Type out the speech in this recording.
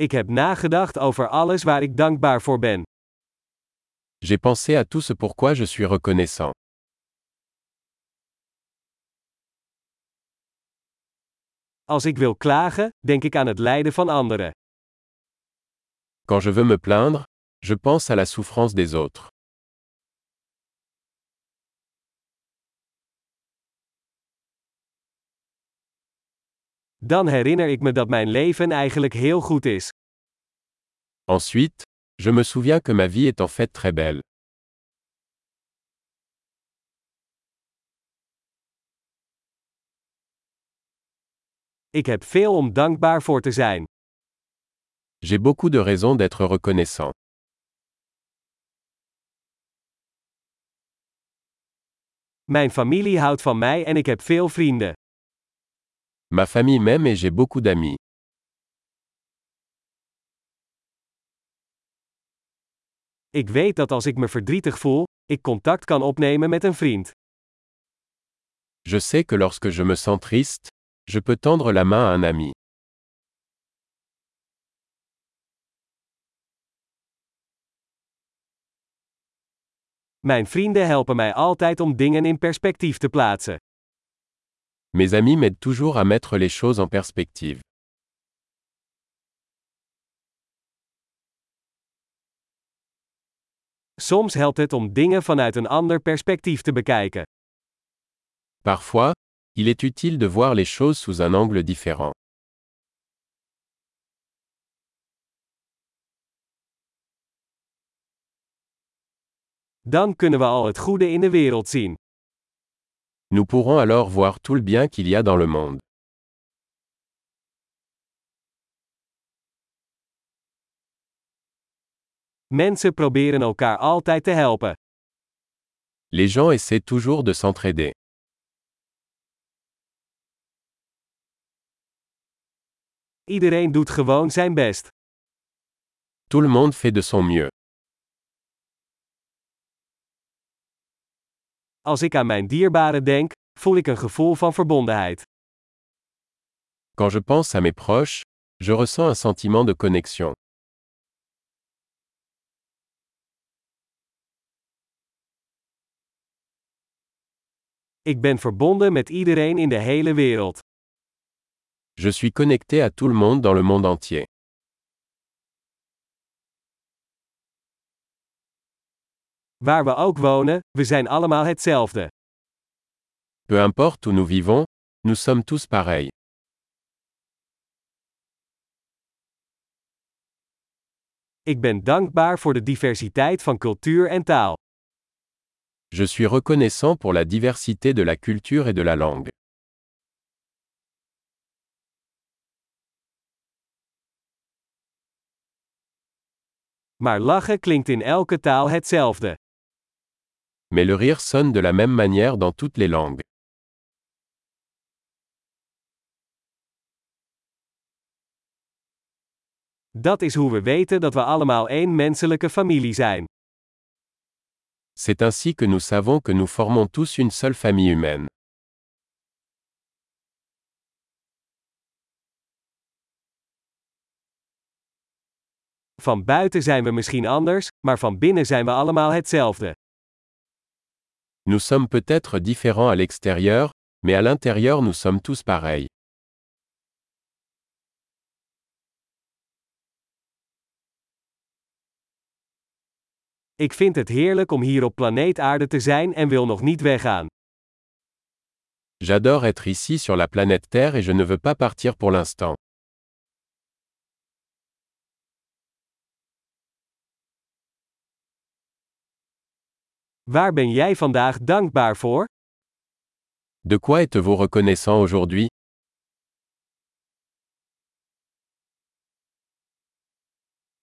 Ik heb nagedacht over alles waar ik dankbaar voor ben. J'ai pensé à tout ce pourquoi je suis reconnaissant. Als ik wil klagen, denk ik aan het lijden van anderen. Quand je veux me plaindre, je pense à la souffrance des autres. Dan herinner ik me dat mijn leven eigenlijk heel goed is. Ensuite, je me souviens que ma vie est en fait très belle. Ik heb veel om dankbaar voor te zijn. J'ai beaucoup de raisons d'être reconnaissant. Mijn familie houdt van mij en ik heb veel vrienden. Ma famille m'aime et j'ai beaucoup d'amis. Ik weet dat als ik me verdrietig voel, ik contact kan opnemen met een vriend. Je sais que lorsque je me sens triste, je peux tendre la main à un ami. Mijn vrienden helpen mij altijd om dingen in perspectief te plaatsen. Mes amis m'aident toujours à mettre les choses en perspective. Soms helpt het om dingen vanuit een ander perspectief te bekijken. Parfois, il est utile de voir les choses sous un angle différent. Dan kunnen we al het goede in de wereld zien. Nous pourrons alors voir tout le bien qu'il y a dans le monde. Mensen proberen elkaar altijd te helpen. Les gens essaient toujours de s'entraider. Iedereen doet gewoon zijn best. Tout le monde fait de son mieux. Als ik aan mijn dierbaren denk, voel ik een gevoel van verbondenheid. Quand je pense à mes proches, je ressens un sentiment de connexion. Ik ben verbonden met iedereen in de hele wereld. Je suis connecté à tout le monde dans le monde entier. Waar we ook wonen, we zijn allemaal hetzelfde. Peu importe où nous vivons, nous sommes tous pareils. Ik ben dankbaar voor de diversiteit van cultuur en taal. Je suis reconnaissant pour la diversité de la culture et de la langue. Maar lachen klinkt in elke taal hetzelfde. Mais le rire sonne de la même manière dans toutes les langues. Dat is hoe we weten dat we allemaal één menselijke familie zijn. C'est ainsi que nous savons que nous formons tous une seule famille humaine. Van buiten zijn we misschien anders, maar van binnen zijn we allemaal hetzelfde. Nous sommes peut-être différents à l'extérieur, mais à l'intérieur nous sommes tous pareils. Ik vind het heerlijk om hier op planeet Aarde te zijn en wil nog niet weggaan. J'adore être ici sur la planète Terre et je ne veux pas partir pour l'instant. Waar ben jij vandaag dankbaar voor? De quoi êtes-vous reconnaissant aujourd'hui?